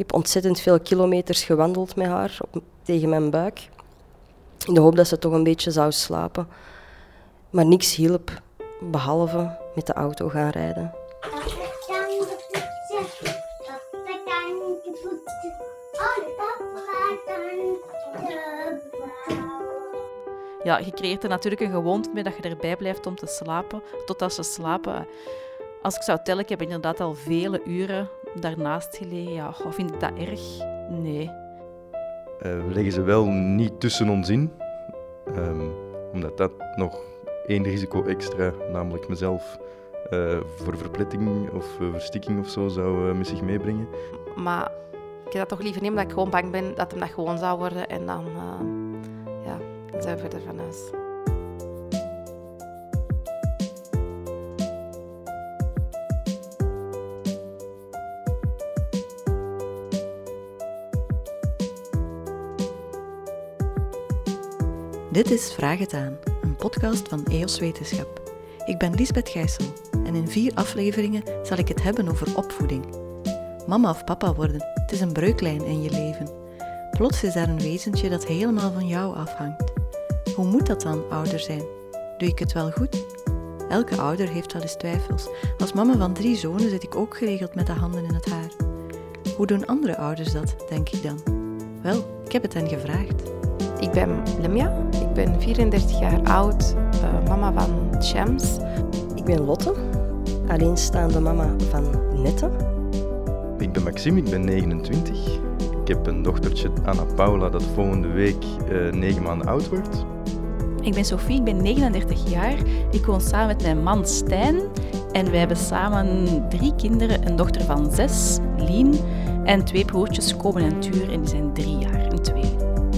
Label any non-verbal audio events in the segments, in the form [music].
heb ontzettend veel kilometers gewandeld met haar tegen mijn buik. In de hoop dat ze toch een beetje zou slapen. Maar niks hielp, behalve met de auto gaan rijden. Ja, je creëert er natuurlijk een gewoonte mee dat je erbij blijft om te slapen, totdat ze slapen. Als ik zou tellen, ik heb inderdaad al vele uren daarnaast gelegen. Ja, vind ik dat erg? Nee. Uh, we leggen ze wel niet tussen ons in, um, omdat dat nog één risico extra, namelijk mezelf, uh, voor verpletting of uh, verstikking of zo zou met zich meebrengen. Maar ik heb dat toch liever niet, omdat ik gewoon bang ben dat hem dat gewoon zou worden en dan, ja, dan zijn we verder van huis. Dit is Vraag het aan, een podcast van EOS Wetenschap. Ik ben Lisbeth Gijssel en in vier afleveringen zal ik het hebben over opvoeding. Mama of papa worden, het is een breuklijn in je leven. Plots is daar een wezentje dat helemaal van jou afhangt. Hoe moet dat dan, ouder zijn? Doe ik het wel goed? Elke ouder heeft wel eens twijfels. Als mama van drie zonen zit ik ook geregeld met de handen in het haar. Hoe doen andere ouders dat, denk ik dan? Wel, ik heb het hen gevraagd. Ik ben Lemja, ben 34 jaar oud, uh, mama van Shams. Ik ben Lotte, alleenstaande mama van Nette. Ik ben Maxime, ik ben 29. Ik heb een dochtertje, Anna Paula, dat volgende week uh, 9 maanden oud wordt. Ik ben Sophie, ik ben 39 jaar. Ik woon samen met mijn man Stijn. En wij hebben samen drie kinderen, een dochter van zes, Lien, en twee broertjes, Komen en Tuur, en die zijn drie jaar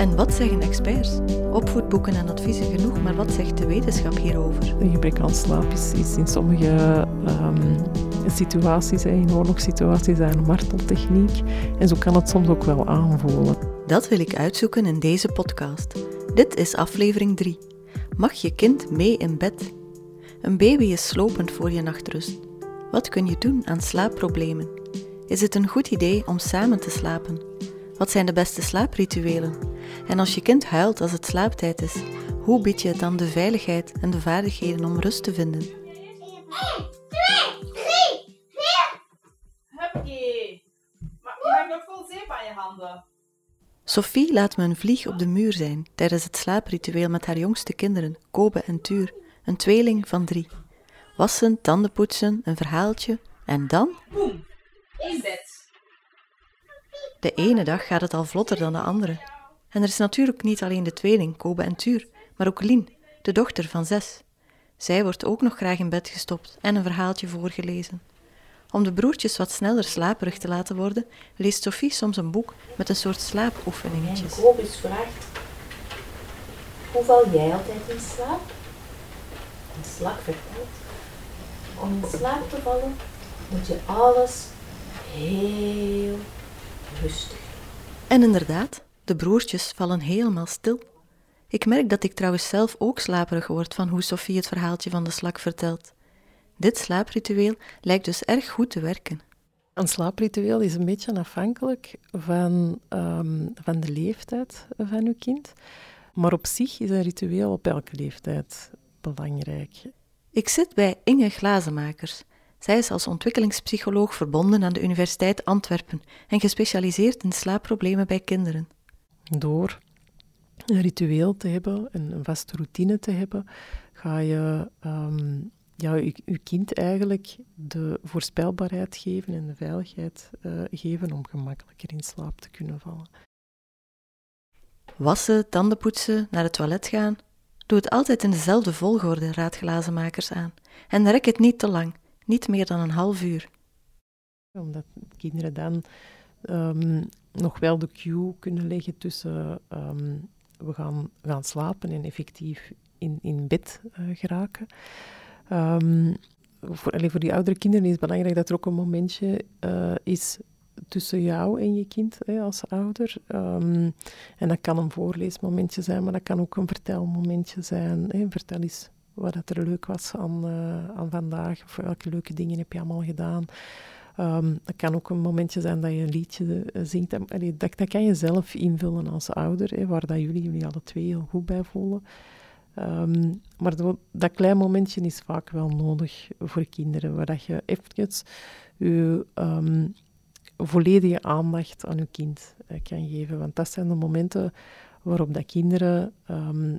en wat zeggen experts? Opvoedboeken en adviezen genoeg, maar wat zegt de wetenschap hierover? Een gebrek aan slaap is, in sommige um, situaties, in oorlogssituaties, een marteltechniek. En zo kan het soms ook wel aanvoelen. Dat wil ik uitzoeken in deze podcast. Dit is aflevering 3. Mag je kind mee in bed? Een baby is slopend voor je nachtrust. Wat kun je doen aan slaapproblemen? Is het een goed idee om samen te slapen? Wat zijn de beste slaaprituelen? En als je kind huilt als het slaaptijd is, hoe bied je dan de veiligheid en de vaardigheden om rust te vinden? 1, 2, 3, 4. Hupje. Maar je hebt nog vol zeep aan je handen. Sophie laat me een vlieg op de muur zijn tijdens het slaapritueel met haar jongste kinderen, Kobe en Tuur, een tweeling van drie. Wassen, tanden poetsen, een verhaaltje en dan... Boom! In bed. De ene dag gaat het al vlotter dan de andere. En er is natuurlijk niet alleen de tweeling, Kobe en Tuur, maar ook Lien, de dochter van zes. Zij wordt ook nog graag in bed gestopt en een verhaaltje voorgelezen. Om de broertjes wat sneller slaperig te laten worden, leest Sophie soms een boek met een soort slaapoefeningetjes. En Kobus vraagt, hoe val jij altijd in slaap? Een slak vertelt, om in slaap te vallen moet je alles heel rustig. En inderdaad, de broertjes vallen helemaal stil. Ik merk dat ik trouwens zelf ook slaperig word van hoe Sophie het verhaaltje van de slak vertelt. Dit slaapritueel lijkt dus erg goed te werken. Een slaapritueel is een beetje afhankelijk van, um, van de leeftijd van uw kind. Maar op zich is een ritueel op elke leeftijd belangrijk. Ik zit bij Inge Glazenmakers. Zij is als ontwikkelingspsycholoog verbonden aan de Universiteit Antwerpen en gespecialiseerd in slaapproblemen bij kinderen. Door een ritueel te hebben, een, vaste routine te hebben, ga je um, ja, je, kind eigenlijk de voorspelbaarheid geven en de veiligheid uh, geven om gemakkelijker in slaap te kunnen vallen. Wassen, tanden poetsen, naar het toilet gaan. Doe het altijd in dezelfde volgorde, raad glazenmakers aan. En rek het niet te lang, niet meer dan een half uur. Omdat kinderen dan um, nog wel de cue kunnen leggen tussen um, we gaan, gaan slapen en effectief in, in bed uh, geraken. Um, voor, allee, voor die oudere kinderen is het belangrijk dat er ook een momentje uh, is tussen jou en je kind hè, als ouder. Um, en dat kan een voorleesmomentje zijn, maar dat kan ook een vertelmomentje zijn. Hè. Vertel eens wat er leuk was aan, uh, aan vandaag, of welke leuke dingen heb je allemaal gedaan. Um, dat kan ook een momentje zijn dat je een liedje uh, zingt. dat, dat kan je zelf invullen als ouder, hè, waar dat jullie jullie alle twee heel goed bij voelen. Um, maar dat, klein momentje is vaak wel nodig voor kinderen, waar dat je even je um, volledige aandacht aan je kind uh, kan geven. Want dat zijn de momenten waarop dat kinderen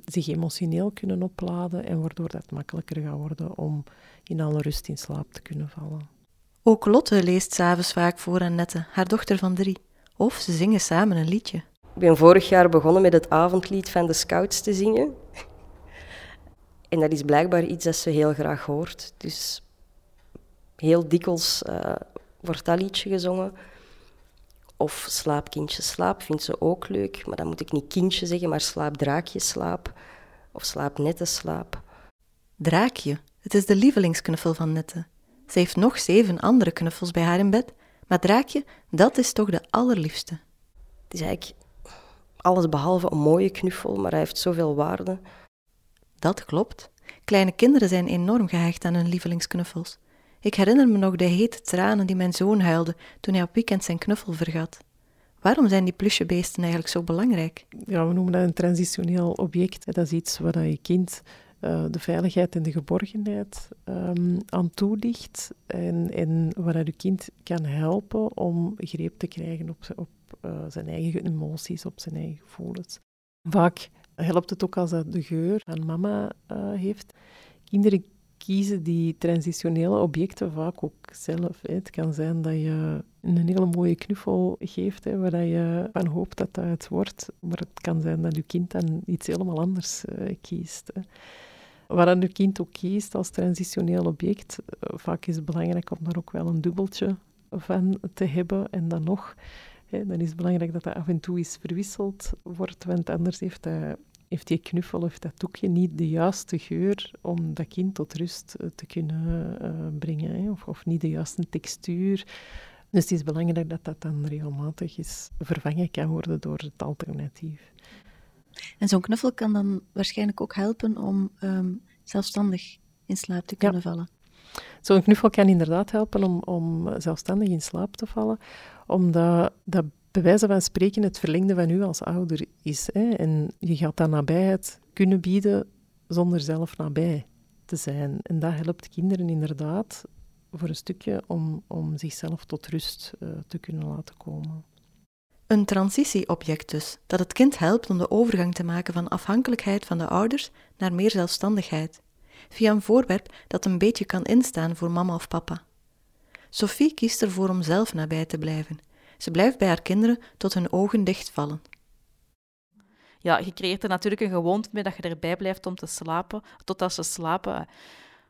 zich emotioneel kunnen opladen en waardoor dat makkelijker gaat worden om in alle rust in slaap te kunnen vallen. Ook Lotte leest s'avonds vaak voor aan Nette, haar dochter van drie. Of ze zingen samen een liedje. Ik ben vorig jaar begonnen met het avondlied van de Scouts te zingen. En dat is blijkbaar iets dat ze heel graag hoort. Dus heel dikwijls uh, wordt dat liedje gezongen. Of slaap, kindje, slaap vindt ze ook leuk. Maar dan moet ik niet kindje zeggen, maar slaap, draakje, slaap. Of slaap, nette, slaap. Draakje, het is de lievelingsknuffel van Nette. Ze heeft nog zeven andere knuffels bij haar in bed. Maar Draakje, dat is toch de allerliefste. Het is eigenlijk alles behalve een mooie knuffel, maar hij heeft zoveel waarde. Dat klopt. Kleine kinderen zijn enorm gehecht aan hun lievelingsknuffels. Ik herinner me nog de hete tranen die mijn zoon huilde toen hij op weekend zijn knuffel vergat. Waarom zijn die plusjebeesten eigenlijk zo belangrijk? Ja, we noemen dat een transitioneel object. Dat is iets waar je kind uh, de veiligheid en de geborgenheid um, aan toedicht. En, en waar je kind kan helpen om greep te krijgen op, op uh, zijn eigen emoties, op zijn eigen gevoelens. Vaak helpt het ook als dat de geur van mama uh, heeft. Kinderen kiezen die transitionele objecten vaak ook zelf. Het kan zijn dat je een hele mooie knuffel geeft, hè, waar je van hoopt dat dat het wordt. Maar het kan zijn dat je kind dan iets helemaal anders kiest. Hè. Waar een kind ook kiest als transitioneel object, uh, vaak is het belangrijk om daar ook wel een dubbeltje van te hebben. En dan nog, hè, dan is het belangrijk dat dat af en toe eens verwisseld wordt, want anders heeft heeft die knuffel of dat doekje niet de juiste geur om dat kind tot rust eh, te kunnen uh, brengen, hè? Of, of niet de juiste textuur. Dus het is belangrijk dat dat dan regelmatig is vervangen kan worden door het alternatief. En zo'n knuffel kan dan waarschijnlijk ook helpen om um, zelfstandig in slaap te kunnen vallen. Zo'n knuffel kan inderdaad helpen om, om zelfstandig in slaap te vallen, omdat dat bij wijze van spreken het verlengde van u als ouder is. Hè? En je gaat dat nabijheid kunnen bieden zonder zelf nabij te zijn. En dat helpt kinderen inderdaad voor een stukje om, om zichzelf tot rust uh, te kunnen laten komen. Een transitieobject dus, dat het kind helpt om de overgang te maken van afhankelijkheid van de ouders naar meer zelfstandigheid, via een voorwerp dat een beetje kan instaan voor mama of papa. Sophie kiest ervoor om zelf nabij te blijven ze blijft bij haar kinderen tot hun ogen dichtvallen. Ja, je creëert er natuurlijk een gewoonte mee dat je erbij blijft om te slapen, totdat ze slapen.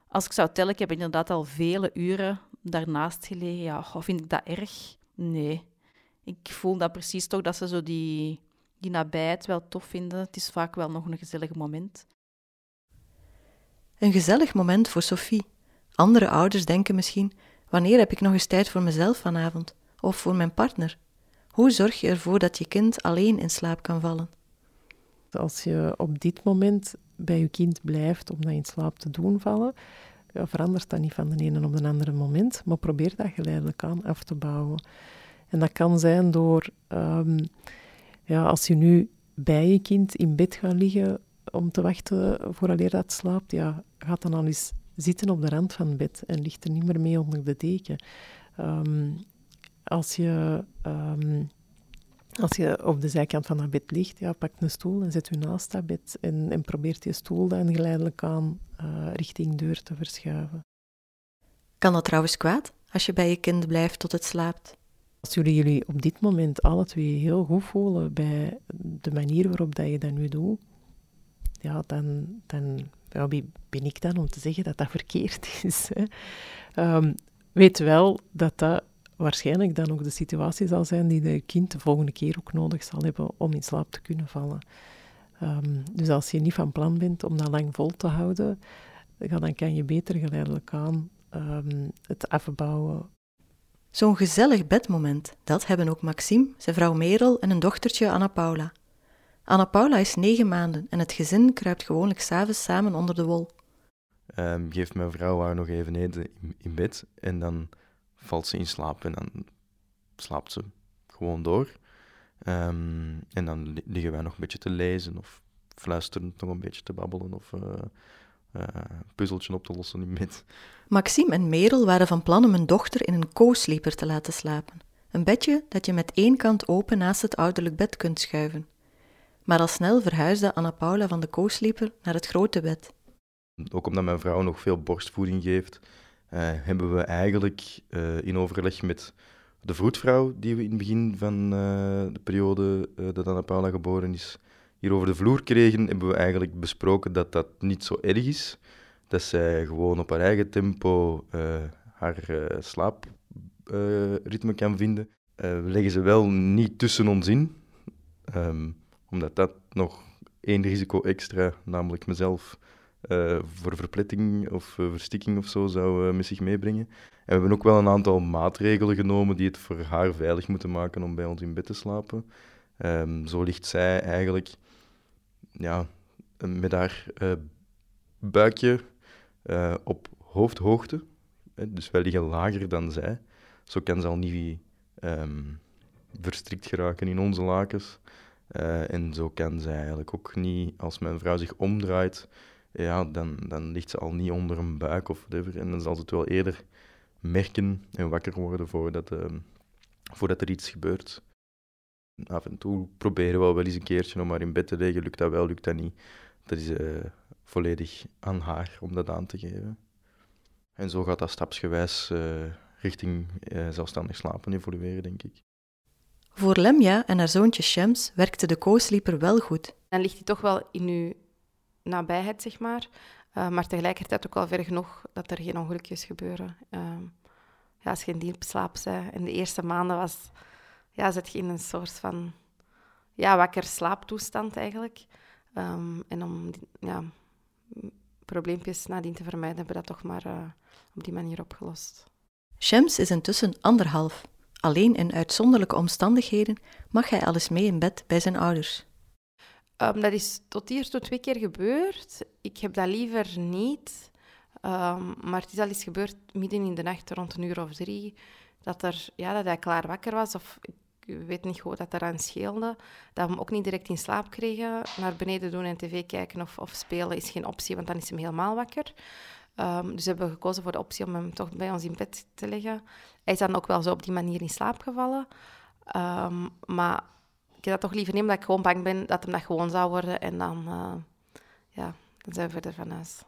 Als ik zou tellen, ik heb inderdaad al vele uren daarnaast gelegen. Ja, vind ik dat erg? Nee. Ik voel dat precies toch dat ze zo die, die nabijheid wel tof vinden. Het is vaak wel nog een gezellig moment. Een gezellig moment voor Sophie. Andere ouders denken misschien: wanneer heb ik nog eens tijd voor mezelf vanavond? of voor mijn partner? Hoe zorg je ervoor dat je kind alleen in slaap kan vallen? Als je op dit moment bij je kind blijft om dat in slaap te doen vallen, ja, verandert dat niet van de ene op de andere moment, maar probeer dat geleidelijk aan af te bouwen. En dat kan zijn door, um, ja, als je nu bij je kind in bed gaat liggen om te wachten vooraleer dat slaapt, ja, gaat dan al eens zitten op de rand van het bed en ligt er niet meer mee onder de deken. Um, als je, um, als je op de zijkant van dat bed ligt, ja, pak een stoel en zet je naast dat bed en, en probeert je stoel dan geleidelijk aan uh, richting deur te verschuiven. Kan dat trouwens kwaad, als je bij je kind blijft tot het slaapt? Als jullie jullie op dit moment alle twee heel goed voelen bij de manier waarop dat je dat nu doet, ja, dan, dan ja, wie ben ik dan om te zeggen dat dat verkeerd [laughs] is. Hè? Um, weet wel dat dat waarschijnlijk dan ook de situatie zal zijn die de kind de volgende keer ook nodig zal hebben om in slaap te kunnen vallen. Um, dus als je niet van plan bent om dat lang vol te houden, dan kan je beter geleidelijk aan um, het afbouwen. Zo'n gezellig bedmoment, dat hebben ook Maxime, zijn vrouw Merel en een dochtertje Anna Paula. Anna Paula is negen maanden en het gezin kruipt gewoonlijk s'avonds samen onder de wol. Um, geeft mijn vrouw haar nog even eten in, bed en dan valt ze in slaap en dan slaapt ze gewoon door. Ehm, en dan liggen wij nog een beetje te lezen of fluisterend nog een beetje te babbelen of een puzzeltje op te lossen in bed. Maxime en Merel waren van plan om hun dochter in een co-sleeper te laten slapen. Een bedje dat je met één kant open naast het ouderlijk bed kunt schuiven. Maar al snel verhuisde Anna Paula van de co-sleeper naar het grote bed. Ook omdat mijn vrouw nog veel borstvoeding geeft, uh, hebben we eigenlijk uh, in overleg met de vroedvrouw, die we in het begin van uh, de periode dat Anna Paula geboren is, hier over de vloer kregen, hebben we eigenlijk besproken dat dat niet zo erg is. Dat zij gewoon op haar eigen tempo haar slaapritme kan vinden. we leggen ze wel niet tussen ons in, um, omdat dat nog één risico extra, namelijk mezelf, voor verpletting of verstikking of zo zou uh, met zich meebrengen. En we hebben ook wel een aantal maatregelen genomen die het voor haar veilig moeten maken om bij ons in bed te slapen. Um, zo ligt zij eigenlijk ja, met haar buikje op hoofdhoogte. Dus wij liggen lager dan zij. Zo kan ze al niet um, verstrikt geraken in onze lakens. en zo kan zij eigenlijk ook niet, als mijn vrouw zich omdraait, ja, dan, dan ligt ze al niet onder een buik of whatever. En dan zal ze het wel eerder merken en wakker worden voordat, uh, voordat er iets gebeurt. Af en toe proberen we wel eens een keertje om maar in bed te liggen. Lukt dat wel, lukt dat niet. Dat is uh, volledig aan haar om dat aan te geven. En zo gaat dat stapsgewijs uh, richting uh, zelfstandig slapen evolueren, denk ik. Voor Lemja en haar zoontje Shams werkte de co-sleeper wel goed. Dan ligt hij toch wel in uw nabijheid, zeg maar. Uh, maar tegelijkertijd ook wel ver genoeg dat er geen ongelukjes gebeuren. Uh, ja, als je in diep slaap bent. In de eerste maanden was, ja, zit je in een soort van ja, wakker slaaptoestand eigenlijk. Um, en om ja, probleempjes nadien te vermijden, hebben we dat toch maar uh, op die manier opgelost. Shams is intussen anderhalf. Alleen in uitzonderlijke omstandigheden mag hij alles mee in bed bij zijn ouders. Um, dat is tot hier toe twee keer gebeurd. Ik heb dat liever niet. Um, maar het is al eens gebeurd midden in de nacht, rond een uur of drie, dat, er, ja, dat hij klaar wakker was. Of ik weet niet goed dat eraan scheelde. Dat we hem ook niet direct in slaap kregen. Naar beneden doen en tv kijken of, of spelen is geen optie, want dan is hij helemaal wakker. Um, dus we hebben gekozen voor de optie om hem toch bij ons in bed te leggen. Hij is dan ook wel zo op die manier in slaap gevallen. Um, maar ik heb dat toch liever niet, omdat ik gewoon bang ben dat hem dat gewoon zou worden. En dan, uh, ja, dan zijn we verder van huis.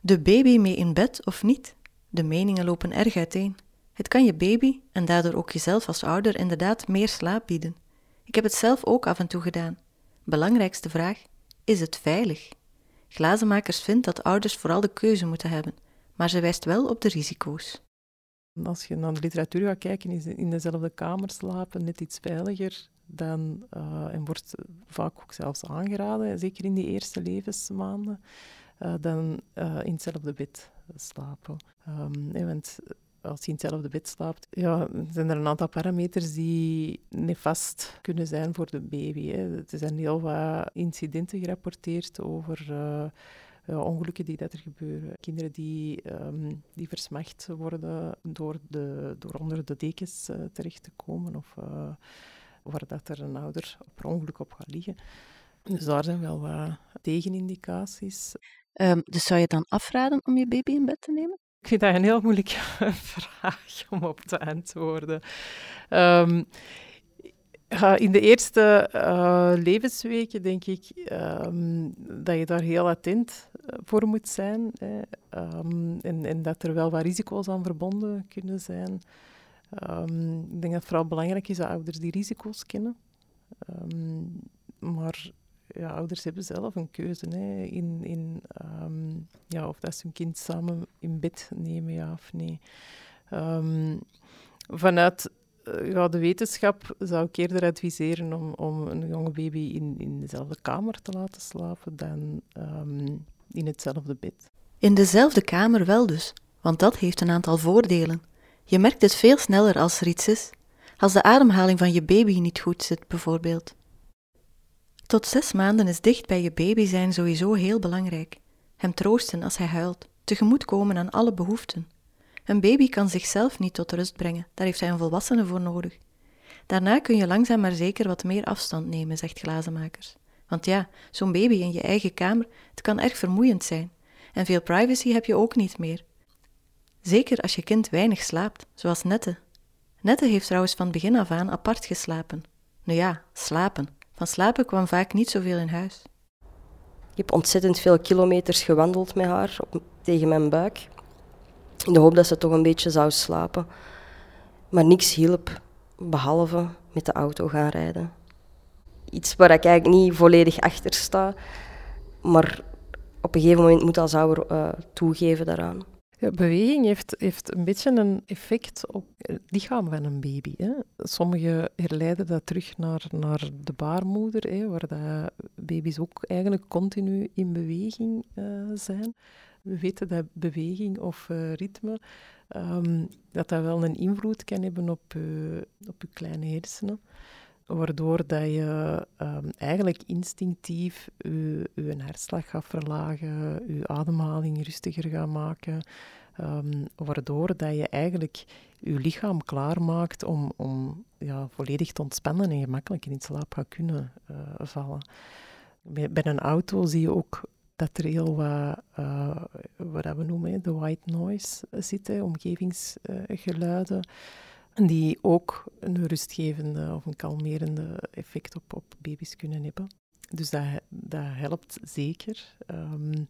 De baby mee in bed of niet? De meningen lopen erg uiteen. Het kan je baby, en daardoor ook jezelf als ouder, inderdaad meer slaap bieden. Ik heb het zelf ook af en toe gedaan. Belangrijkste vraag: is het veilig? Glazenmakers vindt dat ouders vooral de keuze moeten hebben, maar ze wijst wel op de risico's. Als je naar de literatuur gaat kijken, is in dezelfde kamer slapen net iets veiliger dan, uh, en wordt vaak ook zelfs aangeraden, zeker in die eerste levensmaanden, uh, dan uh, in hetzelfde bed slapen. Um, want als je in hetzelfde bed slaapt, ja, zijn er een aantal parameters die nefast kunnen zijn voor de baby. Hè. Er zijn heel wat incidenten gerapporteerd over uh, ongelukken die dat er gebeuren. Kinderen die, um, die versmacht worden door, de, door onder de dekens uh, terecht te komen of uh, waar dat er een ouder per ongeluk op gaat liggen. Dus daar zijn wel wat tegenindicaties. Um, dus zou je dan afraden om je baby in bed te nemen? Ik vind dat een heel moeilijke [laughs] vraag om op te antwoorden. Um, in de eerste uh, levensweken denk ik um, dat je daar heel attent eh, voor moet zijn. Um, en, en, dat er wel wat risico's aan verbonden kunnen zijn. Ik denk dat het vooral belangrijk is dat ouders die risico's kennen. maar ja, ouders hebben zelf een keuze hè, in, in ja, of dat ze hun kind samen in bed nemen, ja of nee. vanuit eh, ja, de wetenschap zou ik eerder adviseren om, om een jonge baby in, in dezelfde kamer te laten slapen dan um, in hetzelfde bed. In dezelfde kamer wel dus, want dat heeft een aantal voordelen. Je merkt het veel sneller als er iets is. Als de ademhaling van je baby niet goed zit, bijvoorbeeld. Tot zes maanden is dicht bij je baby zijn sowieso heel belangrijk. Hem troosten als hij huilt, tegemoetkomen aan alle behoeften. Een baby kan zichzelf niet tot rust brengen, daar heeft hij een volwassene voor nodig. Daarna kun je langzaam maar zeker wat meer afstand nemen, zegt Glazenmakers. Want ja, zo'n baby in je eigen kamer, het kan erg vermoeiend zijn. En veel privacy heb je ook niet meer. Zeker als je kind weinig slaapt, zoals Nette. Nette heeft trouwens van begin af aan apart geslapen. Nu ja, slapen. Van slapen kwam vaak niet zoveel in huis. Ik heb ontzettend veel kilometers gewandeld met haar tegen mijn buik. In de hoop dat ze toch een beetje zou slapen. Maar niks hielp, behalve met de auto gaan rijden. Iets waar ik eigenlijk niet volledig achter sta, maar op een gegeven moment moet dat ouder uh, toegeven daaraan. Beweging heeft, heeft een beetje een effect op het lichaam van een baby. Hè. Sommigen herleiden dat terug naar, naar de baarmoeder, hè, waar dat baby's ook eigenlijk continu in beweging uh, zijn. We weten dat beweging of uh, ritme, um, dat dat wel een invloed kan hebben op, uh, op je kleine hersenen waardoor dat je um, eigenlijk instinctief je, hartslag gaat verlagen, je ademhaling rustiger gaat maken, um, waardoor dat je eigenlijk je lichaam klaarmaakt om, om ja, volledig te ontspannen en gemakkelijk in slaap gaat kunnen uh, vallen. Bij, een auto zie je ook dat er heel wat, uh, wat we noemen, de white noise zit, omgevingsgeluiden. Die ook een rustgevende of een kalmerende effect op, op baby's kunnen hebben. Dus dat, dat helpt zeker. Um,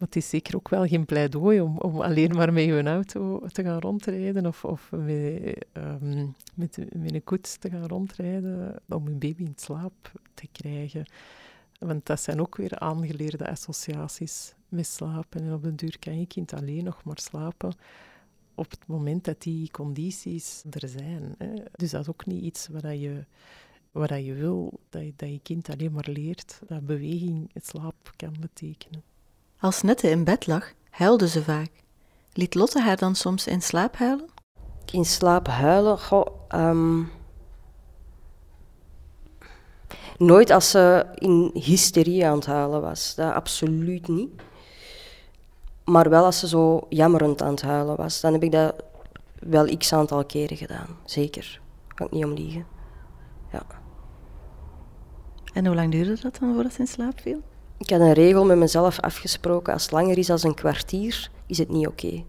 maar het is zeker ook wel geen pleidooi om, alleen maar met je auto te gaan rondrijden of, of met, um, met, met een koets te gaan rondrijden om een baby in slaap te krijgen. Want dat zijn ook weer aangeleerde associaties met slapen. En op den duur kan je kind alleen nog maar slapen op het moment dat die condities er zijn. Hè. Dus dat is ook niet iets wat je, wat je wil, dat je, dat je kind alleen maar leert, dat beweging het slaap kan betekenen. Als Nette in bed lag, huilde ze vaak. Liet Lotte haar dan soms in slaap huilen? In slaap huilen? Goh, um... Nooit als ze in hysterie aan het huilen was. Dat absoluut niet. Maar wel als ze zo jammerend aan het huilen was, dan heb ik dat wel x aantal keren gedaan. Zeker. Kan ik niet om liegen. Ja. En hoe lang duurde dat dan voordat ze in slaap viel? Ik had een regel met mezelf afgesproken. Als het langer is dan een kwartier, is het niet oké.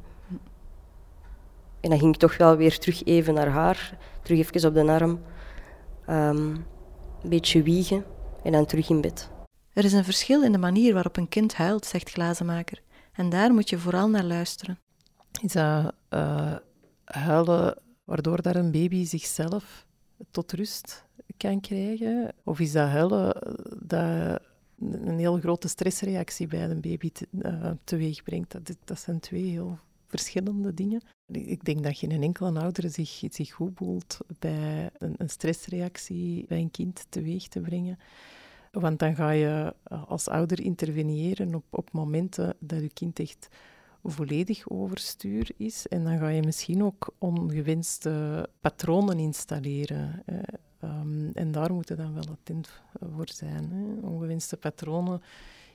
En dan ging ik toch wel weer terug even naar haar. Terug even op de arm. Um, een beetje wiegen en dan terug in bed. Er is een verschil in de manier waarop een kind huilt, zegt Glazenmaker. En daar moet je vooral naar luisteren. Is dat uh, huilen waardoor daar een baby zichzelf tot rust kan krijgen? Of is dat huilen dat een heel grote stressreactie bij een baby te, uh, teweeg brengt? Dat, dat zijn twee heel verschillende dingen. Ik denk dat geen enkele ouder zich, zich goed voelt bij een, een stressreactie bij een kind teweeg te brengen. Want dan ga je eh, als ouder interveneren op, op momenten dat je kind echt volledig overstuur is. En dan ga je misschien ook ongewenste patronen installeren. Um, en daar moeten dan wel attent voor zijn. Hè. Ongewenste patronen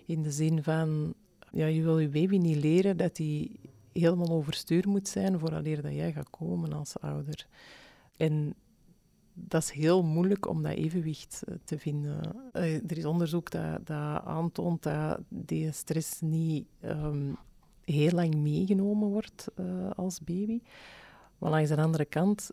in de zin van, ja, je wil je baby niet leren dat hij helemaal overstuur moet zijn vooraleer dat jij gaat komen als ouder. En dat is heel moeilijk om dat evenwicht eh, te vinden. Eh, er is onderzoek dat, dat aantoont dat die stress niet ehm, heel lang meegenomen wordt uh, als baby. Maar langs de andere kant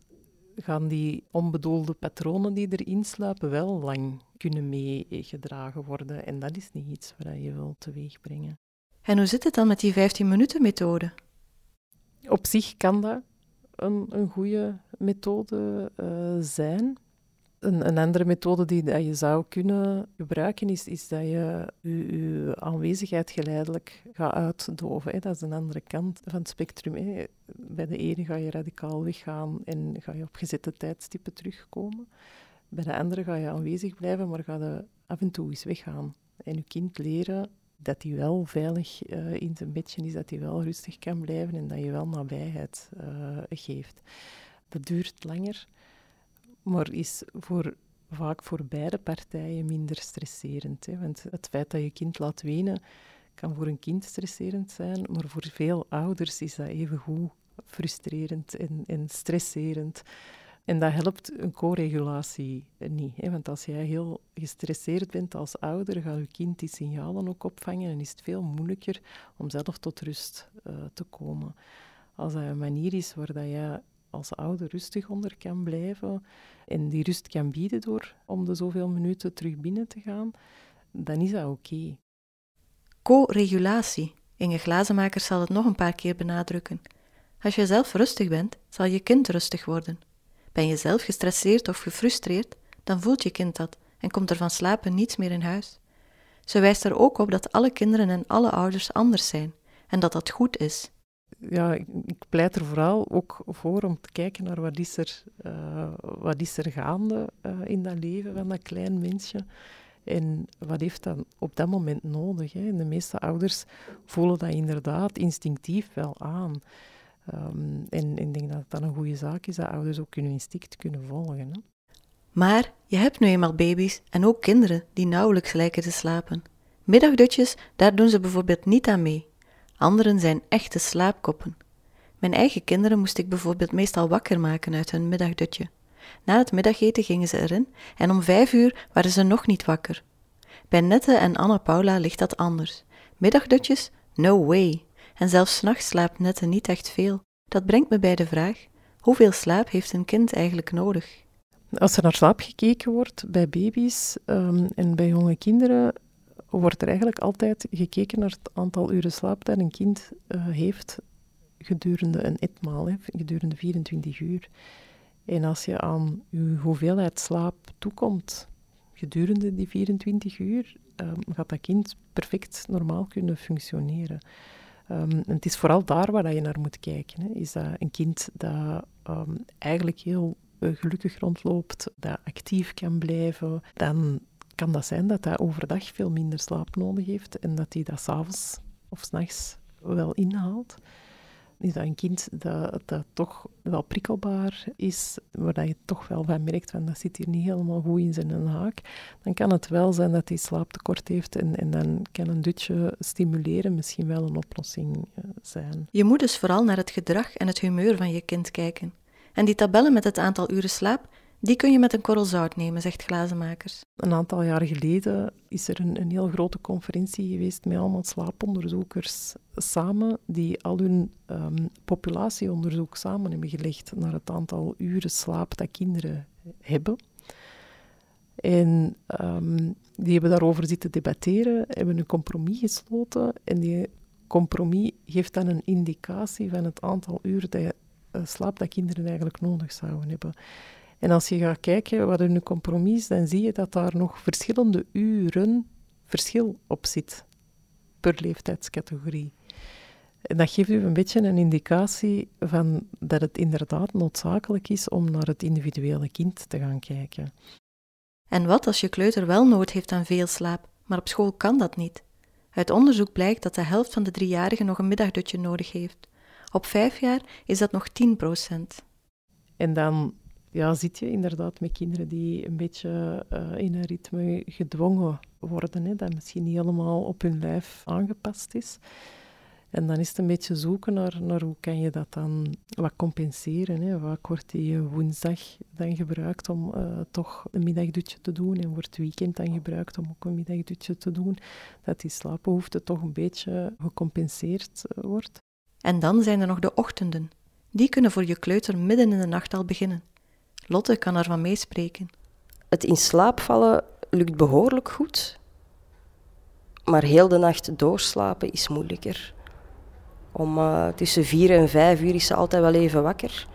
gaan die onbedoelde patronen die erin sluipen wel lang kunnen meegedragen worden. En dat is niet iets wat je wilt teweegbrengen. En hoe zit het dan met die 15-minuten-methode? Op zich kan dat een, een goede methode uh, zijn. Een, een, andere methode die dat je zou kunnen gebruiken is, is dat je je, aanwezigheid geleidelijk gaat uitdoven. Hè. Dat is een andere kant van het spectrum. Hè. Bij de ene ga je radicaal weggaan en ga je op gezette tijdstippen terugkomen. Bij de andere ga je aanwezig blijven, maar ga je af en toe eens weggaan. En je kind leren dat hij wel veilig in zijn bedje is, dat hij wel rustig kan blijven en dat je wel nabijheid uh, geeft. Dat duurt langer, maar is voor, vaak voor beide partijen minder stresserend. Hè? Want het feit dat je kind laat wenen, kan voor een kind stresserend zijn, maar voor veel ouders is dat even frustrerend en, en stresserend. En dat helpt een co-regulatie niet. Hè? Want als jij heel gestresseerd bent als ouder, gaat je kind die signalen ook opvangen en is het veel moeilijker om zelf tot rust uh, te komen. Als dat een manier is waar dat jij als ouder rustig onder kan blijven en die rust kan bieden door om de zoveel minuten terug binnen te gaan, dan is dat oké. Co-regulatie. Inge Glazenmaker zal het nog een paar keer benadrukken. Als je zelf rustig bent, zal je kind rustig worden. Ben je zelf gestresseerd of gefrustreerd, dan voelt je kind dat en komt er van slapen niets meer in huis. Ze wijst er ook op dat alle kinderen en alle ouders anders zijn en dat dat goed is. Ja, ik, pleit er vooral ook voor om te kijken naar wat is er, uh, wat is er gaande uh, in dat leven van dat klein mensje. En wat heeft dat op dat moment nodig? Hè? de meeste ouders voelen dat inderdaad instinctief wel aan. Um, en ik denk dat dat een goede zaak is, dat ouders ook hun instinct kunnen volgen. Hè? Maar je hebt nu eenmaal baby's en ook kinderen die nauwelijks lijken te slapen. Middagdutjes, daar doen ze bijvoorbeeld niet aan mee. Anderen zijn echte slaapkoppen. Mijn eigen kinderen moest ik bijvoorbeeld meestal wakker maken uit hun middagdutje. Na het middageten gingen ze erin en om vijf uur waren ze nog niet wakker. Bij Nette en Anna Paula ligt dat anders. Middagdutjes? No way. En zelfs nachts slaapt Nette niet echt veel. Dat brengt me bij de vraag: hoeveel slaap heeft een kind eigenlijk nodig? Als er naar slaap gekeken wordt bij baby's um, en bij jonge kinderen, wordt er eigenlijk altijd gekeken naar het aantal uren slaap dat een kind uh, heeft gedurende een etmaal, hè, gedurende 24 uur. En als je aan je hoeveelheid slaap toekomt gedurende die 24 uur, um, gaat dat kind perfect normaal kunnen functioneren. En het is vooral daar waar je naar moet kijken. Hè. Is dat een kind dat um, eigenlijk heel uh, gelukkig rondloopt, dat actief kan blijven, dan kan dat zijn dat hij overdag veel minder slaap nodig heeft en dat hij dat s'avonds of s'nachts wel inhaalt is dat een kind dat, dat toch wel prikkelbaar is, waar je toch wel van merkt van dat zit hier niet helemaal goed in zijn haak, dan kan het wel zijn dat hij slaaptekort heeft en, en dan kan een dutje stimuleren misschien wel een oplossing eh, zijn. Je moet dus vooral naar het gedrag en het humeur van je kind kijken. En die tabellen met het aantal uren slaap, die kun je met een korrel zout nemen, zegt Glazenmakers. Een aantal jaar geleden is er een, een heel grote conferentie geweest met allemaal slaaponderzoekers samen, die al hun um, populatieonderzoek samen hebben gelegd naar het aantal uren slaap dat kinderen hebben. En um, die hebben daarover zitten debatteren, hebben een compromis gesloten. En die compromis geeft dan een indicatie van het aantal uren dat, uh, slaap dat kinderen eigenlijk nodig zouden hebben. En als je gaat kijken wat een compromis is, dan zie je dat daar nog verschillende uren verschil op zit per leeftijdscategorie. En dat geeft u een beetje een indicatie van dat het inderdaad noodzakelijk is om naar het individuele kind te gaan kijken. En wat als je kleuter wel nood heeft aan veel slaap, maar op school kan dat niet? Uit onderzoek blijkt dat de helft van de driejarigen nog een middagdutje nodig heeft. Op vijf jaar is dat nog 10 procent. En dan ja, zit je inderdaad met kinderen die een beetje uh, in een ritme gedwongen worden, hè, dat misschien niet helemaal op hun lijf aangepast is. En dan is het een beetje zoeken naar, naar hoe kan je dat dan wat compenseren. Hè? Wat wordt die woensdag dan gebruikt om uh, toch een middagdutje te doen en wordt het weekend dan gebruikt om ook een middagdutje te doen. Dat die slaapbehoefte toch een beetje gecompenseerd wordt. En dan zijn er nog de ochtenden. Die kunnen voor je kleuter midden in de nacht al beginnen. Lotte kan ervan meespreken. Het in slaap vallen lukt behoorlijk goed, maar heel de nacht doorslapen is moeilijker. Om uh, tussen vier en vijf uur is ze altijd wel even wakker.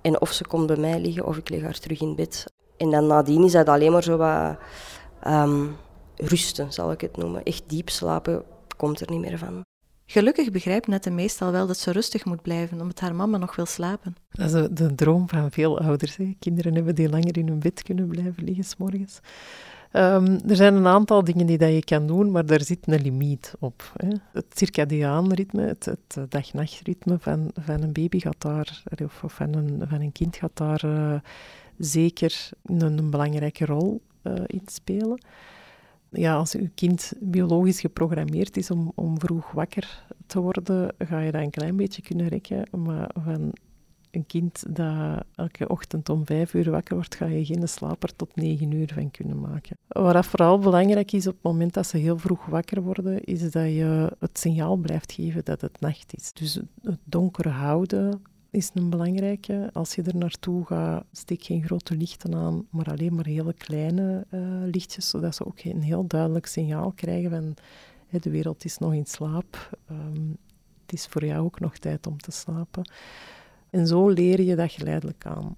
En of ze komt bij mij liggen of ik lig haar terug in bed. En dan nadien is dat alleen maar zo wat um, rusten, zal ik het noemen. Echt diep slapen komt er niet meer van. Gelukkig begrijpt Nette meestal wel dat ze rustig moet blijven, omdat haar mama nog wil slapen. Dat is de droom van veel ouders. Kinderen hebben die langer in hun bed kunnen blijven liggen s morgens. Um, er zijn een aantal dingen die dat je kan doen, maar daar zit een limiet op. Hè. Het circadiaan ritme, het, dag-nachtritme van, van een baby gaat daar, of van een, van een kind gaat daar uh, zeker een, belangrijke rol uh, in spelen. Ja, als je kind biologisch geprogrammeerd is om, om vroeg wakker te worden, ga je dat een klein beetje kunnen rekken. Maar van een kind dat elke ochtend om vijf uur wakker wordt, ga je geen slaper tot negen uur van kunnen maken. Wat vooral belangrijk is op het moment dat ze heel vroeg wakker worden, is dat je het signaal blijft geven dat het nacht is. Dus het donker houden is een belangrijke. Als je er naartoe gaat, steek geen grote lichten aan, maar alleen maar hele kleine uh, lichtjes, zodat ze ook een heel duidelijk signaal krijgen van de wereld is nog in slaap. Um, het is voor jou ook nog tijd om te slapen. En zo leer je dat geleidelijk aan.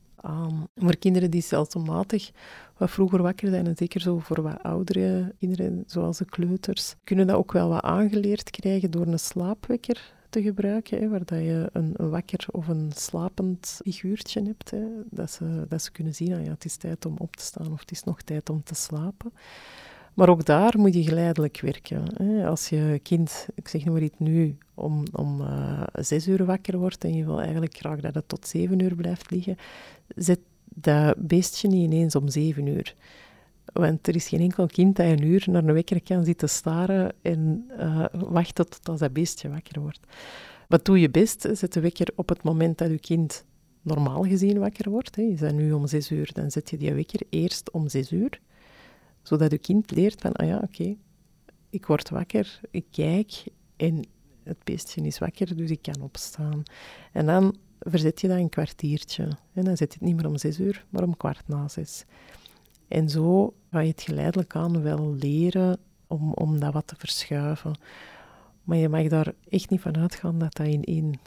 Voor kinderen die stelselmatig wat vroeger wakker zijn, en zeker zo voor wat oudere kinderen, zoals de kleuters, kunnen dat ook wel wat aangeleerd krijgen door een slaapwekker te gebruiken, hè, waar dat je een, wakker of een slapend figuurtje hebt. Hè, dat, ze, dat ze kunnen zien, ah ja, het is tijd om op te staan of het is nog tijd om te slapen. Maar ook daar moet je geleidelijk werken. Hè. Als je kind, ik zeg maar iets nu, om, om uh, zes uur wakker wordt en je wil eigenlijk graag dat het tot zeven uur blijft liggen, zet dat beestje niet ineens om zeven uur. Want er is geen enkel kind dat een uur naar een wekker kan zitten staren en uh, wachten tot dat beestje wakker wordt. Wat doe je best? Zet de wekker op het moment dat je kind normaal gezien wakker wordt. Hè. Is dat nu om zes uur, dan zet je die wekker eerst om zes uur zodat je kind leert van, ah ja, oké, ik word wakker, ik kijk en het beestje is wakker, dus ik kan opstaan. En dan verzet je dat een kwartiertje. En dan zet je het niet meer om zes uur, maar om kwart na zes. En zo ga je het geleidelijk aan wel leren om, om dat wat te verschuiven. Maar je mag daar echt niet van uitgaan dat dat in één,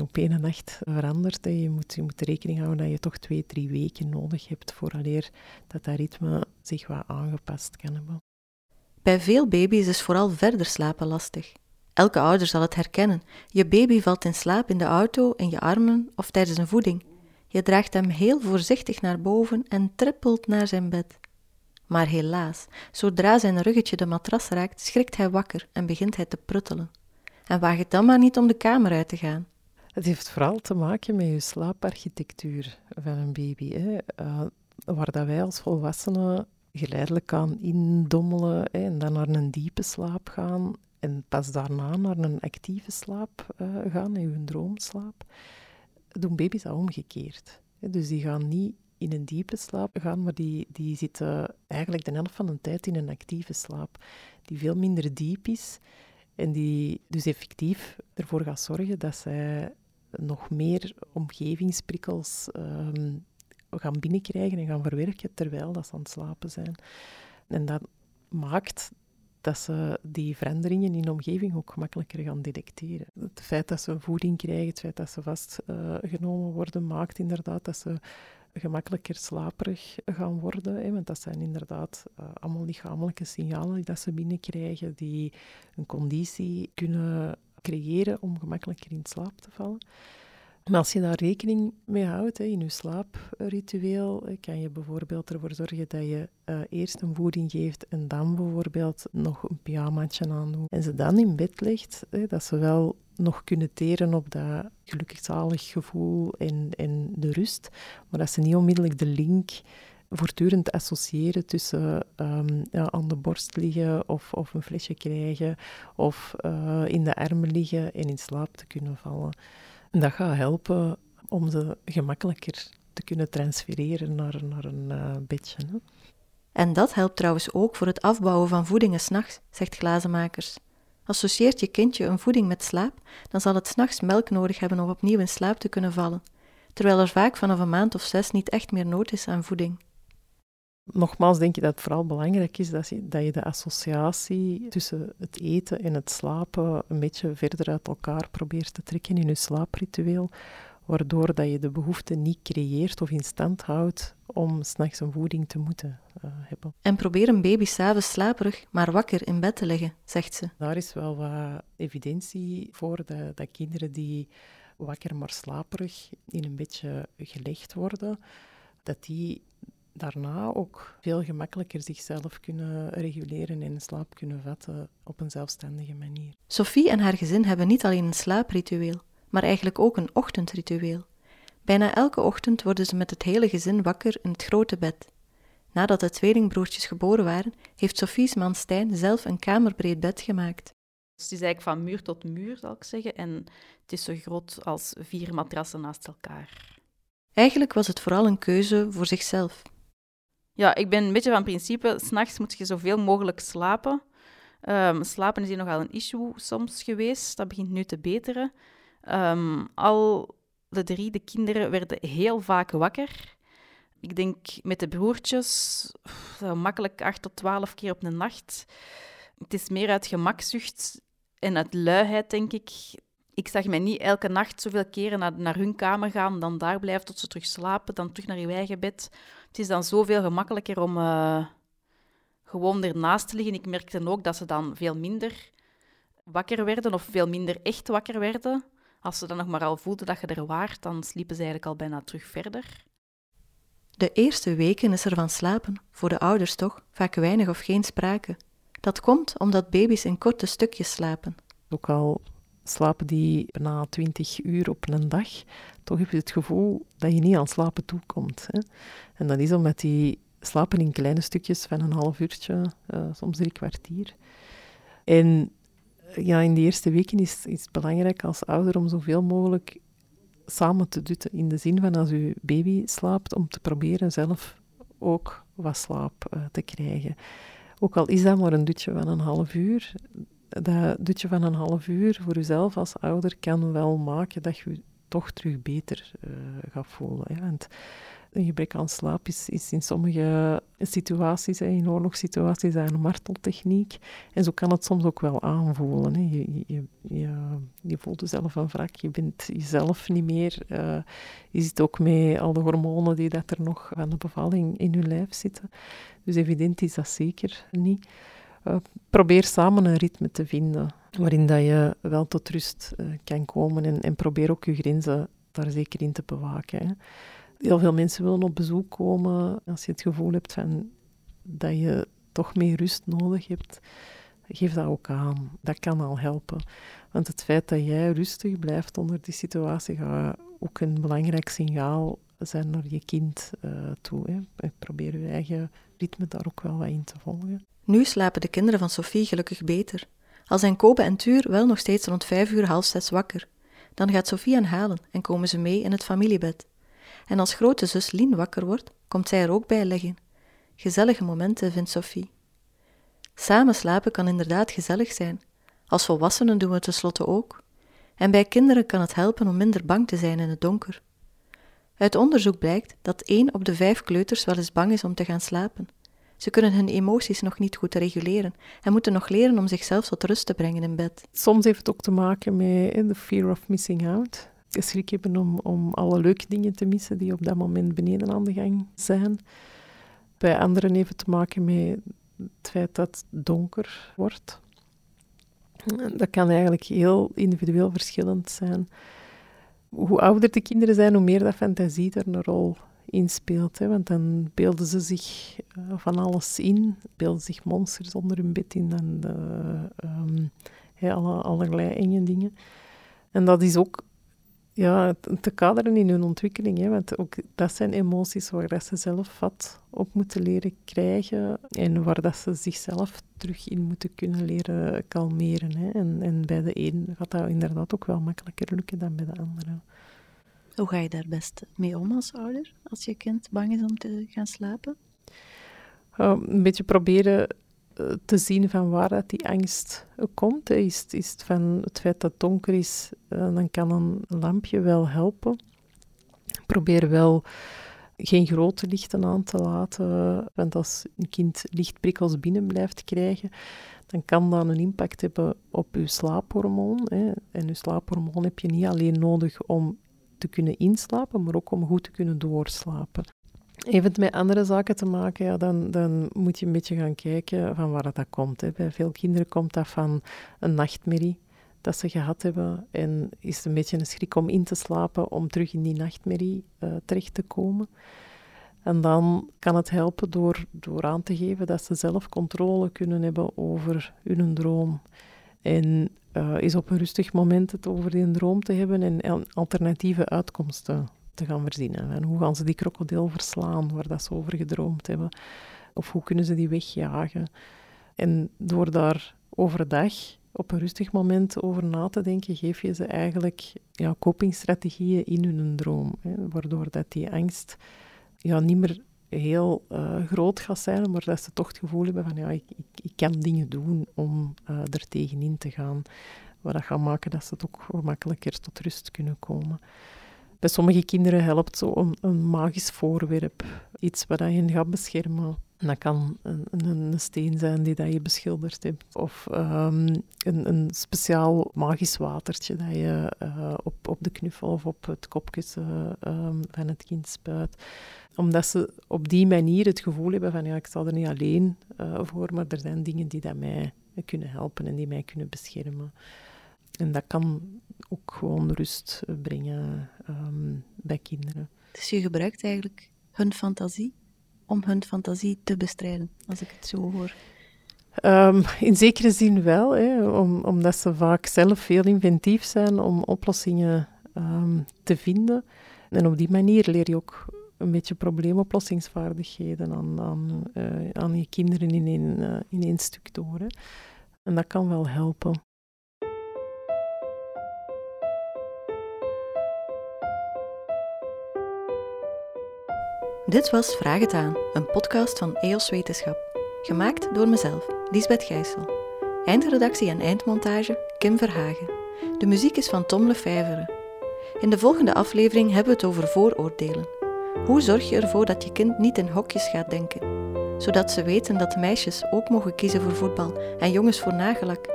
op één nacht verandert. Je moet, je moet rekening houden dat je toch twee, drie weken nodig hebt vooraleer dat dat ritme zich wat aangepast kan hebben. Bij veel baby's is vooral verder slapen lastig. Elke ouder zal het herkennen. Je baby valt in slaap in de auto, in je armen of tijdens een voeding. Je draagt hem heel voorzichtig naar boven en trippelt naar zijn bed. Maar helaas, zodra zijn ruggetje de matras raakt, schrikt hij wakker en begint hij te pruttelen. En waag het dan maar niet om de kamer uit te gaan. Het heeft vooral te maken met je slaaparchitectuur van een baby. Hè. Uh, waar dat wij als volwassenen geleidelijk aan indommelen hè, en dan naar een diepe slaap gaan en pas daarna naar een actieve slaap uh, gaan, in hun droomslaap, doen baby's dat omgekeerd. Dus die gaan niet in een diepe slaap gaan, maar die, die zitten eigenlijk de helft van de tijd in een actieve slaap, die veel minder diep is en die dus effectief ervoor gaat zorgen dat zij nog meer omgevingsprikkels um, gaan binnenkrijgen en gaan verwerken terwijl dat ze aan het slapen zijn. En dat maakt dat ze die veranderingen in de omgeving ook gemakkelijker gaan detecteren. Het feit dat ze voeding krijgen, het feit dat ze vastgenomen uh, worden, maakt inderdaad dat ze gemakkelijker slaperig gaan worden. Hè, want dat zijn inderdaad uh, allemaal lichamelijke signalen die dat ze binnenkrijgen, die een conditie kunnen creëren om gemakkelijker in slaap te vallen. Maar als je daar rekening mee houdt hè, in je slaapritueel, kan je bijvoorbeeld ervoor zorgen dat je uh, eerst een voeding geeft en dan bijvoorbeeld nog een pyjamaatje aandoet. En ze dan in bed legt, hè, dat ze wel nog kunnen teren op dat gelukkigzalig gevoel en, de rust, maar dat ze niet onmiddellijk de link voortdurend associëren tussen um, ja, aan de borst liggen of, of een flesje krijgen of uh, in de armen liggen en in slaap te kunnen vallen. Dat gaat helpen om ze gemakkelijker te kunnen transfereren naar, naar een uh, bedje. Hè. En dat helpt trouwens ook voor het afbouwen van voedingen s'nachts, zegt Glazenmakers. Associeert je kindje een voeding met slaap, dan zal het s'nachts melk nodig hebben om opnieuw in slaap te kunnen vallen, terwijl er vaak vanaf een maand of zes niet echt meer nood is aan voeding. Nogmaals denk je dat het vooral belangrijk is dat je, dat je de associatie tussen het eten en het slapen een beetje verder uit elkaar probeert te trekken in je slaapritueel, waardoor dat je de behoefte niet creëert of in stand houdt om s'nachts een voeding te moeten uh, hebben. En probeer een baby s'avonds slaperig, maar wakker in bed te leggen, zegt ze. Daar is wel wat evidentie voor dat, dat kinderen die wakker maar slaperig in een beetje gelegd worden, dat die daarna ook veel gemakkelijker zichzelf kunnen reguleren en in slaap kunnen vatten op een zelfstandige manier. Sophie en haar gezin hebben niet alleen een slaapritueel, maar eigenlijk ook een ochtendritueel. Bijna elke ochtend worden ze met het hele gezin wakker in het grote bed. Nadat de tweelingbroertjes geboren waren, heeft Sophie's man Stijn zelf een kamerbreed bed gemaakt. het is eigenlijk van muur tot muur, zal ik zeggen. En het is zo groot als vier matrassen naast elkaar. Eigenlijk was het vooral een keuze voor zichzelf. Ja, ik ben een beetje van principe, s'nachts moet je zoveel mogelijk slapen. Um, slapen is hier nogal een issue soms geweest. Dat begint nu te beteren. Um, al de drie, de kinderen, werden heel vaak wakker. Ik denk met de broertjes, makkelijk 8 tot 12 keer op een nacht. Het is meer uit gemakzucht en uit luiheid, denk ik. Ik zag mij niet elke nacht zoveel keren naar, naar hun kamer gaan, dan daar blijven tot ze terug slapen, dan terug naar je eigen bed. Het is dan zoveel gemakkelijker om uh, gewoon ernaast te liggen. Ik merkte ook dat ze dan veel minder wakker werden of veel minder echt wakker werden. Als ze dan nog maar al voelden dat je er waart, dan sliepen ze eigenlijk al bijna terug verder. De eerste weken is er van slapen, voor de ouders toch, vaak weinig of geen sprake. Dat komt omdat baby's in korte stukjes slapen. Ook al slapen die na twintig uur op een dag, toch heb je het gevoel dat je niet aan slapen toekomt. Hè? En dat is omdat die slapen in kleine stukjes van een half uurtje, uh, soms drie kwartier. En ja, in de eerste weken is, is het belangrijk als ouder om zoveel mogelijk samen te dutten. In de zin van als uw baby slaapt, om te proberen zelf ook wat slaap uh, te krijgen. Ook al is dat maar een dutje van een half uur, dat dutje van een half uur voor uzelf als ouder kan wel maken dat je toch terug beter uh, gaat voelen. Want een gebrek aan slaap is, is in sommige situaties, in oorlogssituaties, een marteltechniek. En zo kan het soms ook wel aanvoelen. Hè. Je, je, je, voelt jezelf een wrak, je bent jezelf niet meer. Uh, je zit ook met al de hormonen die dat er nog aan de bevalling in je lijf zitten. Dus evident is dat zeker niet. Uh, probeer samen een ritme te vinden waarin dat je wel tot rust uh, kan komen en, en, probeer ook je grenzen daar zeker in te bewaken. Hè. Heel veel mensen willen op bezoek komen als je het gevoel hebt van dat je toch meer rust nodig hebt. Geef dat ook aan. Dat kan al helpen. Want het feit dat jij rustig blijft onder die situatie gaat ook een belangrijk signaal zijn naar je kind uh, toe. Hè. Probeer je eigen ritme daar ook wel wat in te volgen. Nu slapen de kinderen van Sophie gelukkig beter. Al zijn Kobe en Tuur wel nog steeds rond vijf uur half zes wakker. Dan gaat Sophie hen halen en komen ze mee in het familiebed. En als grote zus Lien wakker wordt, komt zij er ook bij liggen. Gezellige momenten, vindt Sophie. Samen slapen kan inderdaad gezellig zijn. Als volwassenen doen we het tenslotte ook. En bij kinderen kan het helpen om minder bang te zijn in het donker. Uit onderzoek blijkt dat één op de vijf kleuters wel eens bang is om te gaan slapen. Ze kunnen hun emoties nog niet goed reguleren en moeten nog leren om zichzelf tot rust te brengen in bed. Soms heeft het ook te maken met de fear of missing out. Schrik hebben om, om alle leuke dingen te missen die op dat moment beneden aan de gang zijn. Bij anderen heeft het te maken met het feit dat het donker wordt. Dat kan eigenlijk heel individueel verschillend zijn. Hoe ouder de kinderen zijn, hoe meer dat fantasie er een rol inspeelt. Hè? Want dan beelden ze zich uh, van alles in, beelden zich monsters onder hun bed in en um, alle, allerlei enge dingen. En dat is ook ja, te kaderen in hun ontwikkeling. Hè? Want ook dat zijn emoties waar dat ze zelf wat op moeten leren krijgen en waar dat ze zichzelf terug in moeten kunnen leren kalmeren. Hè? En, en bij de een gaat dat inderdaad ook wel makkelijker lukken dan bij de andere. Hoe ga je daar best mee om als ouder, als je kind bang is om te gaan slapen? Uh, een beetje proberen eh, te zien van waar dat die angst komt. Is, is het van het feit dat het donker is, uh, dan kan een lampje wel helpen. Probeer wel geen grote lichten aan te laten, want als een kind lichtprikkels binnen blijft krijgen, dan kan dat een impact hebben op je slaaphormoon. Hè. En je slaaphormoon heb je niet alleen nodig om te kunnen inslapen, maar ook om goed te kunnen doorslapen. Het met andere zaken te maken, ja, dan, dan moet je een beetje gaan kijken van waar dat komt. Hè. Bij veel kinderen komt dat van een nachtmerrie dat ze gehad hebben. En is het een beetje een schrik om in te slapen, om terug in die nachtmerrie uh, terecht te komen. En dan kan het helpen door, door aan te geven dat ze zelf controle kunnen hebben over hun droom. En uh, is op een rustig moment het over die droom te hebben en alternatieve uitkomsten te gaan verzinnen. En hoe gaan ze die krokodil verslaan waar dat ze over gedroomd hebben? Of hoe kunnen ze die wegjagen? En door daar overdag op een rustig moment over na te denken, geef je ze eigenlijk ja, copingstrategieën in hun droom. Hè, waardoor dat die angst ja, niet meer heel uh, groot gaat zijn, maar dat ze toch het gevoel hebben van ja, ik, ik, ik kan dingen doen om uh, er tegenin te gaan. Wat dat gaat maken dat ze toch gemakkelijker tot rust kunnen komen. Bij sommige kinderen helpt zo een, een magisch voorwerp, iets wat hen gaat beschermen. Dat kan een, een, steen zijn die dat je beschilderd hebt. Of um, een, een, speciaal magisch watertje dat je uh, op, op de knuffel of op het kopkussen um, van het kind spuit. Omdat ze op die manier het gevoel hebben van ja, ik sta er niet alleen uh, voor, maar er zijn dingen die dat mij kunnen helpen en die mij kunnen beschermen. En dat kan ook gewoon rust brengen um, bij kinderen. Dus je gebruikt eigenlijk hun fantasie om hun fantasie te bestrijden, als ik het zo hoor. Um, in zekere zin wel, hè, om, omdat ze vaak zelf heel inventief zijn om oplossingen um, te vinden. En op die manier leer je ook een beetje probleemoplossingsvaardigheden aan, aan, aan je kinderen in één, één stuk door. En dat kan wel helpen. Dit was Vraag het aan, een podcast van EOS Wetenschap. Gemaakt door mezelf, Lisbeth Gijssel. Eindredactie en eindmontage Kim Verhagen. De muziek is van Tom Lefevre. In de volgende aflevering hebben we het over vooroordelen. Hoe zorg je ervoor dat je kind niet in hokjes gaat denken? Zodat ze weten dat meisjes ook mogen kiezen voor voetbal en jongens voor nagelak.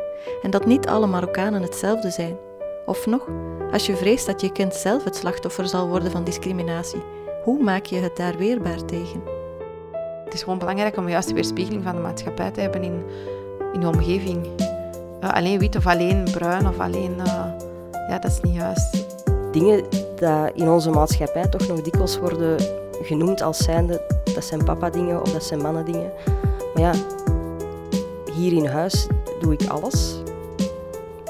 En dat niet alle Marokkanen hetzelfde zijn. Of nog, als je vreest dat je kind zelf het slachtoffer zal worden van discriminatie hoe maak je het daar weerbaar tegen? Het is gewoon belangrijk om juist de weerspiegeling van de maatschappij te hebben in, in de omgeving. Uh, alleen wit of alleen bruin of alleen... Uh, ja, dat is niet juist. Dingen die in onze maatschappij toch nog dikwijls worden genoemd als zijnde... Dat zijn papa-dingen of dat zijn mannen-dingen. Maar ja, hier in huis doe ik alles.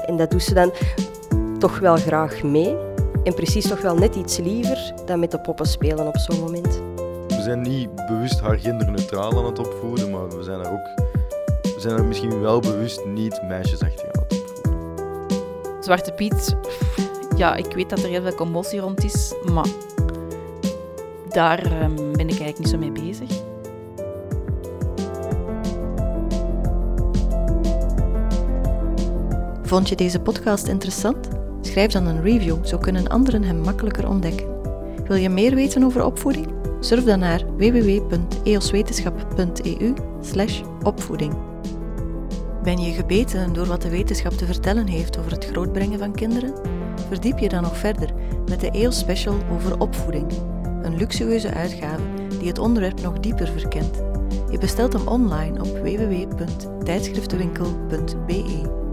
En dat doet ze dan toch wel graag mee. En precies toch wel net iets liever dan met de poppen spelen op zo'n moment. We zijn niet bewust haar genderneutraal aan het opvoeden, maar we zijn er ook we zijn er misschien wel bewust niet meisjesachtig aan het opvoeden. Zwarte Piet, ja, ik weet dat er heel veel commotie rond is, maar daar ehm, ben ik eigenlijk niet zo mee bezig. Vond je deze podcast interessant? Schrijf dan een review, zo kunnen anderen hem makkelijker ontdekken. Wil je meer weten over opvoeding? Surf dan naar www.eoswetenschap.eu opvoeding. Ben je gebeten door wat de wetenschap te vertellen heeft over het grootbrengen van kinderen? Verdiep je dan nog verder met de EOS Special over opvoeding, een luxueuze uitgave die het onderwerp nog dieper verkent. Je bestelt hem online op www.tijdschriftenwinkel.be.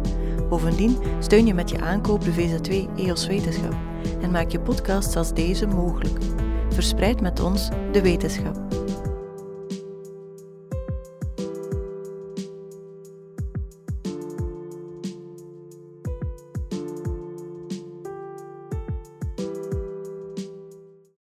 Bovendien steun je met je aankoop de VZ2 EOS Wetenschap en maak je podcasts als deze mogelijk. Verspreid met ons de wetenschap.